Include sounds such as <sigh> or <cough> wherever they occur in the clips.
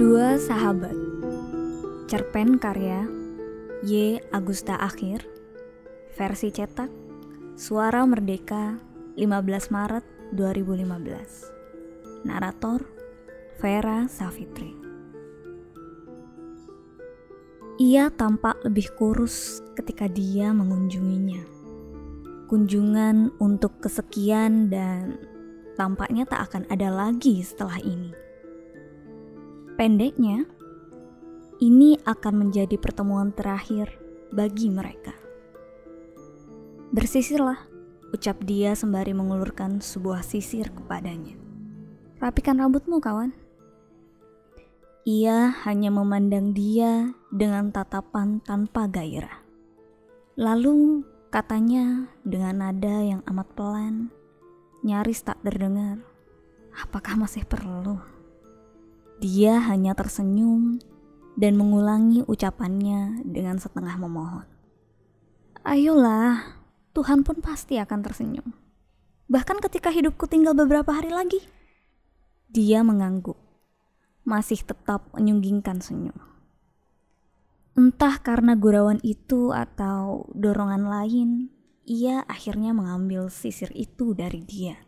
Dua Sahabat Cerpen karya Y. Agusta Akhir Versi cetak Suara Merdeka 15 Maret 2015 Narator Vera Savitri Ia tampak lebih kurus ketika dia mengunjunginya. Kunjungan untuk kesekian dan tampaknya tak akan ada lagi setelah ini. Pendeknya, ini akan menjadi pertemuan terakhir bagi mereka. Bersisirlah, ucap dia sembari mengulurkan sebuah sisir kepadanya. Rapikan rambutmu, kawan. Ia hanya memandang dia dengan tatapan tanpa gairah. Lalu katanya dengan nada yang amat pelan, nyaris tak terdengar. Apakah masih perlu? Dia hanya tersenyum dan mengulangi ucapannya dengan setengah memohon. Ayolah, Tuhan pun pasti akan tersenyum. Bahkan ketika hidupku tinggal beberapa hari lagi. Dia mengangguk masih tetap menyunggingkan senyum. Entah karena gurauan itu atau dorongan lain, ia akhirnya mengambil sisir itu dari dia.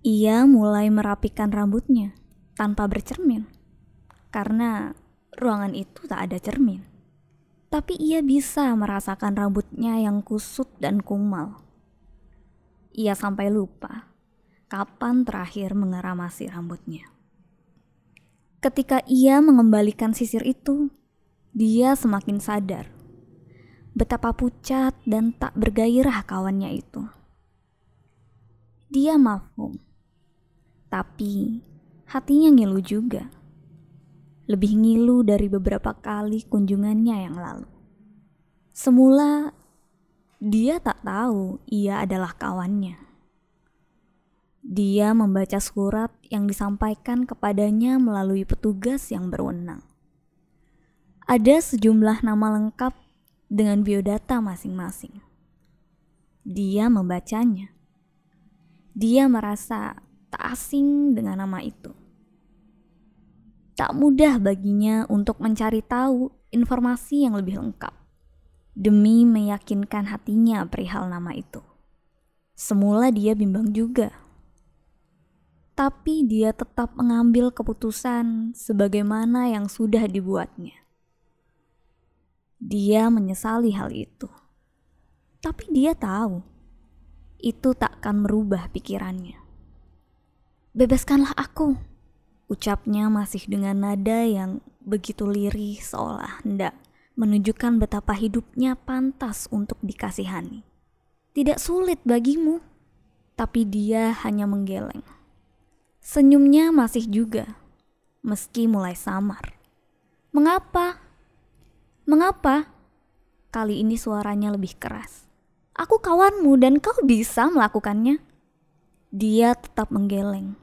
Ia mulai merapikan rambutnya tanpa bercermin, karena ruangan itu tak ada cermin. Tapi ia bisa merasakan rambutnya yang kusut dan kumal. Ia sampai lupa kapan terakhir mengeramasi rambutnya. Ketika ia mengembalikan sisir itu, dia semakin sadar betapa pucat dan tak bergairah kawannya itu. Dia mafhum, tapi hatinya ngilu juga. Lebih ngilu dari beberapa kali kunjungannya yang lalu. Semula, dia tak tahu ia adalah kawannya. Dia membaca surat yang disampaikan kepadanya melalui petugas yang berwenang. Ada sejumlah nama lengkap dengan biodata masing-masing. Dia membacanya. Dia merasa tak asing dengan nama itu. Tak mudah baginya untuk mencari tahu informasi yang lebih lengkap demi meyakinkan hatinya perihal nama itu. Semula dia bimbang juga tapi dia tetap mengambil keputusan sebagaimana yang sudah dibuatnya. Dia menyesali hal itu, tapi dia tahu itu tak akan merubah pikirannya. Bebaskanlah aku, ucapnya masih dengan nada yang begitu lirih seolah hendak menunjukkan betapa hidupnya pantas untuk dikasihani. Tidak sulit bagimu, tapi dia hanya menggeleng. Senyumnya masih juga, meski mulai samar. Mengapa? Mengapa? Kali ini suaranya lebih keras. Aku kawanmu dan kau bisa melakukannya. Dia tetap menggeleng.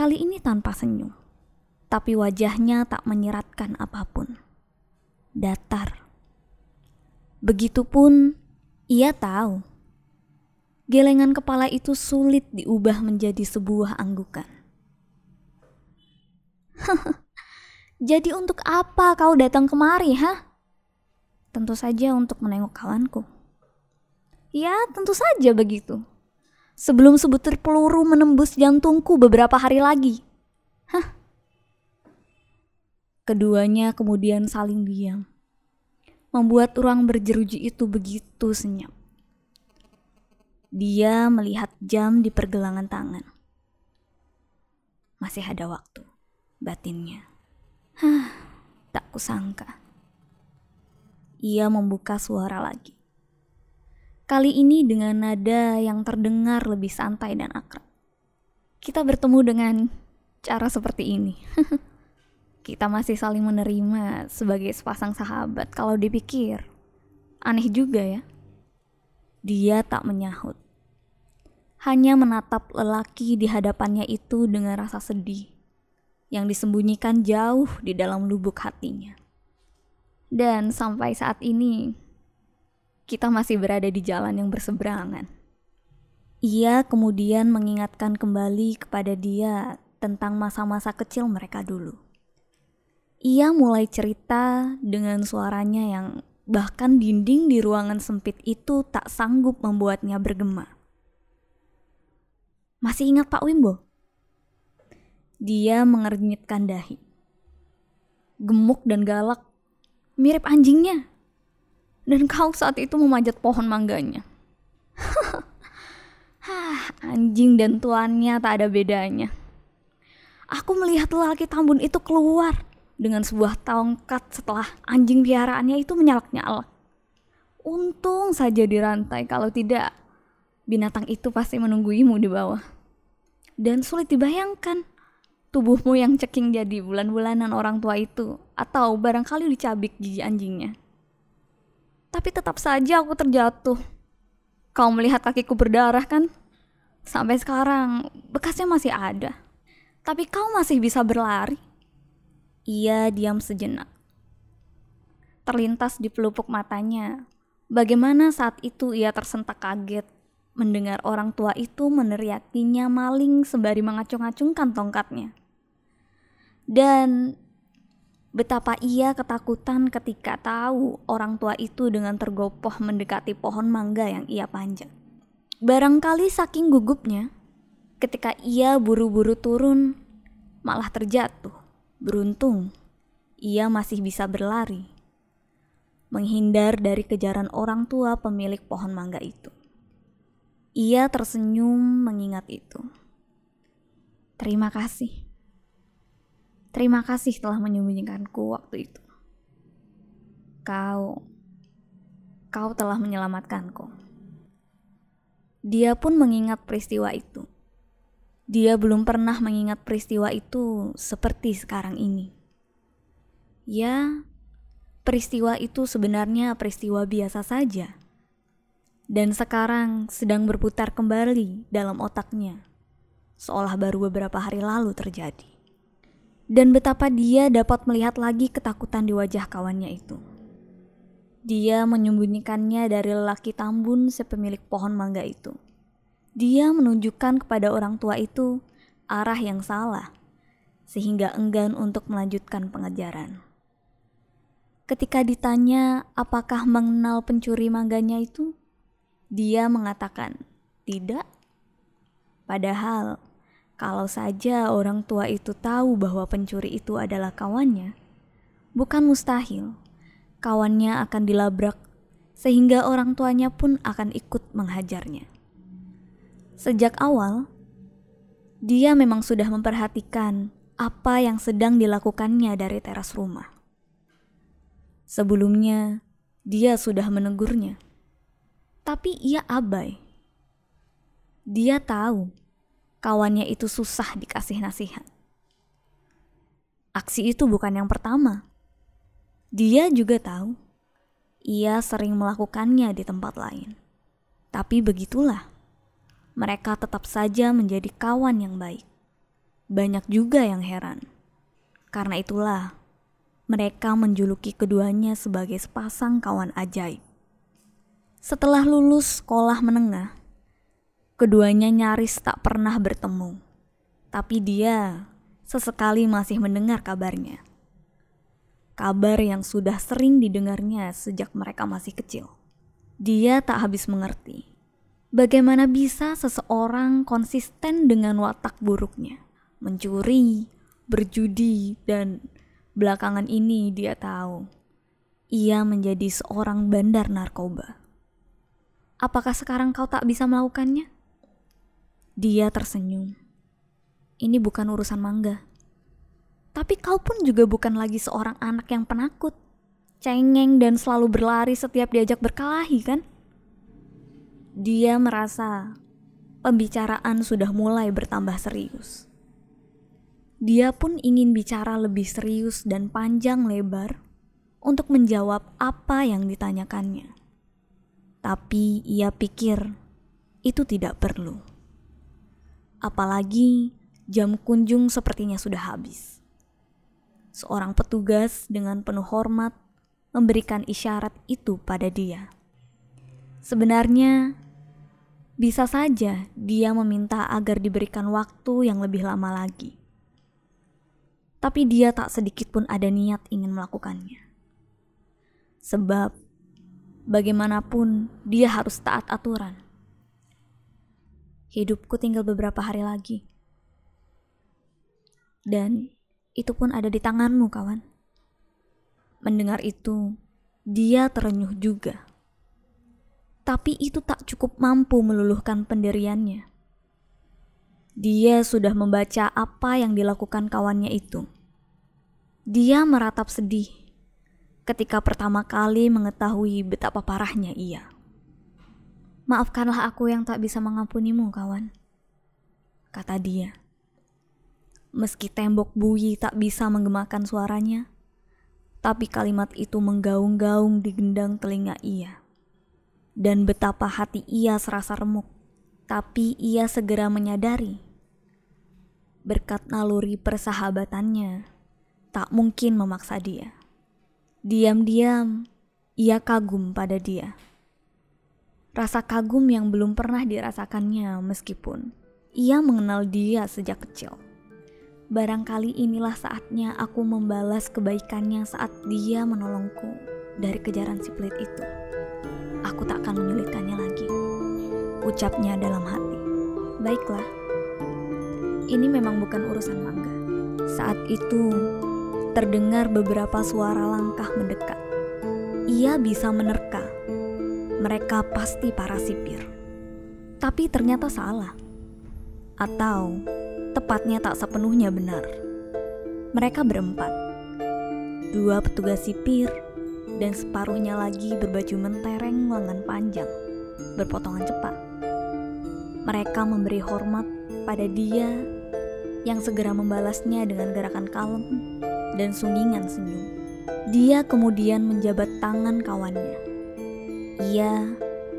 Kali ini tanpa senyum. Tapi wajahnya tak menyeratkan apa pun. Datar. Begitupun ia tahu gelengan kepala itu sulit diubah menjadi sebuah anggukan. <laughs> Jadi untuk apa kau datang kemari, ha? Tentu saja untuk menengok kawanku. Ya, tentu saja begitu. Sebelum sebutir peluru menembus jantungku beberapa hari lagi. Hah? Keduanya kemudian saling diam. Membuat ruang berjeruji itu begitu senyap. Dia melihat jam di pergelangan tangan. Masih ada waktu, batinnya. Hah, tak kusangka. Ia membuka suara lagi. Kali ini dengan nada yang terdengar lebih santai dan akrab. Kita bertemu dengan cara seperti ini. <laughs> Kita masih saling menerima sebagai sepasang sahabat kalau dipikir. Aneh juga ya. Dia tak menyahut. Hanya menatap lelaki di hadapannya itu dengan rasa sedih yang disembunyikan jauh di dalam lubuk hatinya. Dan sampai saat ini, kita masih berada di jalan yang berseberangan. Ia kemudian mengingatkan kembali kepada dia tentang masa-masa kecil mereka dulu. Ia mulai cerita dengan suaranya yang bahkan dinding di ruangan sempit itu tak sanggup membuatnya bergema. Masih ingat Pak Wimbo? Dia mengernyitkan dahi. Gemuk dan galak, mirip anjingnya. Dan kau saat itu memanjat pohon mangganya. <laughs> Hah, anjing dan tuannya tak ada bedanya. Aku melihat lelaki tambun itu keluar dengan sebuah tongkat setelah anjing piaraannya itu menyalak-nyalak. Untung saja dirantai, kalau tidak binatang itu pasti menungguimu di bawah. Dan sulit dibayangkan tubuhmu yang ceking jadi bulan-bulanan orang tua itu atau barangkali dicabik gigi anjingnya. Tapi tetap saja aku terjatuh Kau melihat kakiku berdarah kan? Sampai sekarang bekasnya masih ada. Tapi kau masih bisa berlari. Ia diam sejenak. Terlintas di pelupuk matanya. Bagaimana saat itu ia tersentak kaget mendengar orang tua itu meneriakinya maling sembari mengacung-acungkan tongkatnya. Dan Betapa ia ketakutan ketika tahu orang tua itu dengan tergopoh mendekati pohon mangga yang ia panjat. Barangkali saking gugupnya, ketika ia buru-buru turun, malah terjatuh. Beruntung, ia masih bisa berlari, menghindar dari kejaran orang tua pemilik pohon mangga itu. Ia tersenyum mengingat itu. Terima kasih Terima kasih telah menyembunyikanku waktu itu. Kau, kau telah menyelamatkanku. Dia pun mengingat peristiwa itu. Dia belum pernah mengingat peristiwa itu seperti sekarang ini. Ya, peristiwa itu sebenarnya peristiwa biasa saja. Dan sekarang sedang berputar kembali dalam otaknya, seolah baru beberapa hari lalu terjadi dan betapa dia dapat melihat lagi ketakutan di wajah kawannya itu. Dia menyembunyikannya dari lelaki tambun sepemilik pohon mangga itu. Dia menunjukkan kepada orang tua itu arah yang salah, sehingga enggan untuk melanjutkan pengejaran. Ketika ditanya apakah mengenal pencuri mangganya itu, dia mengatakan tidak. Padahal kalau saja orang tua itu tahu bahwa pencuri itu adalah kawannya, bukan mustahil kawannya akan dilabrak sehingga orang tuanya pun akan ikut menghajarnya. Sejak awal, dia memang sudah memperhatikan apa yang sedang dilakukannya dari teras rumah. Sebelumnya, dia sudah menegurnya, tapi ia abai. Dia tahu kawannya itu susah dikasih nasihat. Aksi itu bukan yang pertama. Dia juga tahu ia sering melakukannya di tempat lain. Tapi begitulah, mereka tetap saja menjadi kawan yang baik. Banyak juga yang heran. Karena itulah, mereka menjuluki keduanya sebagai sepasang kawan ajaib. Setelah lulus sekolah menengah, Keduanya nyaris tak pernah bertemu, tapi dia sesekali masih mendengar kabarnya. Kabar yang sudah sering didengarnya sejak mereka masih kecil. Dia tak habis mengerti bagaimana bisa seseorang konsisten dengan watak buruknya, mencuri, berjudi, dan belakangan ini dia tahu ia menjadi seorang bandar narkoba. Apakah sekarang kau tak bisa melakukannya? Dia tersenyum. Ini bukan urusan mangga. Tapi kau pun juga bukan lagi seorang anak yang penakut, cengeng dan selalu berlari setiap diajak berkelahi kan? Dia merasa pembicaraan sudah mulai bertambah serius. Dia pun ingin bicara lebih serius dan panjang lebar untuk menjawab apa yang ditanyakannya. Tapi ia pikir itu tidak perlu. Apalagi jam kunjung sepertinya sudah habis. Seorang petugas dengan penuh hormat memberikan isyarat itu pada dia. Sebenarnya, bisa saja dia meminta agar diberikan waktu yang lebih lama lagi. tapi dia tak sedikit pun ada niat ingin melakukannya. Sebab bagaimanapun dia harus taat aturan. Hidupku tinggal beberapa hari lagi. Dan itu pun ada di tanganmu, kawan. Mendengar itu, dia terenyuh juga. Tapi itu tak cukup mampu meluluhkan pendiriannya. Dia sudah membaca apa yang dilakukan kawannya itu. Dia meratap sedih ketika pertama kali mengetahui betapa parahnya ia. Maafkanlah aku yang tak bisa mengampunimu, kawan, kata dia. Meski tembok buyi tak bisa menggemakan suaranya, tapi kalimat itu menggaung-gaung di gendang telinga ia. Dan betapa hati ia serasa remuk, tapi ia segera menyadari berkat naluri persahabatannya, tak mungkin memaksa dia. Diam-diam, ia kagum pada dia. Rasa kagum yang belum pernah dirasakannya meskipun ia mengenal dia sejak kecil. Barangkali inilah saatnya aku membalas kebaikannya saat dia menolongku dari kejaran si pelit itu. Aku tak akan menyulitkannya lagi. Ucapnya dalam hati. Baiklah, ini memang bukan urusan mangga. Saat itu, terdengar beberapa suara langkah mendekat. Ia bisa menerka. Mereka pasti para sipir. Tapi ternyata salah. Atau tepatnya tak sepenuhnya benar. Mereka berempat. Dua petugas sipir dan separuhnya lagi berbaju mentereng lengan panjang, berpotongan cepat. Mereka memberi hormat pada dia yang segera membalasnya dengan gerakan kalem dan sunggingan senyum. Dia kemudian menjabat tangan kawannya. Ia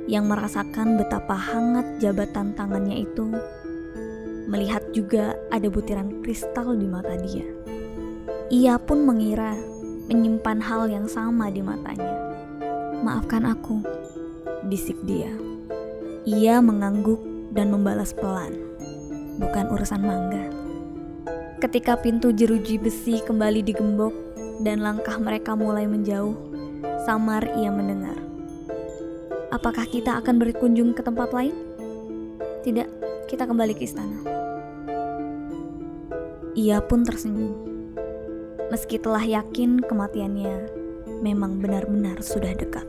yang merasakan betapa hangat jabatan tangannya itu, melihat juga ada butiran kristal di mata dia. Ia pun mengira menyimpan hal yang sama di matanya. Maafkan aku, bisik dia. Ia mengangguk dan membalas pelan. Bukan urusan mangga. Ketika pintu jeruji besi kembali digembok dan langkah mereka mulai menjauh, samar ia mendengar. Apakah kita akan berkunjung ke tempat lain? Tidak, kita kembali ke istana. Ia pun tersenyum. Meski telah yakin kematiannya memang benar-benar sudah dekat.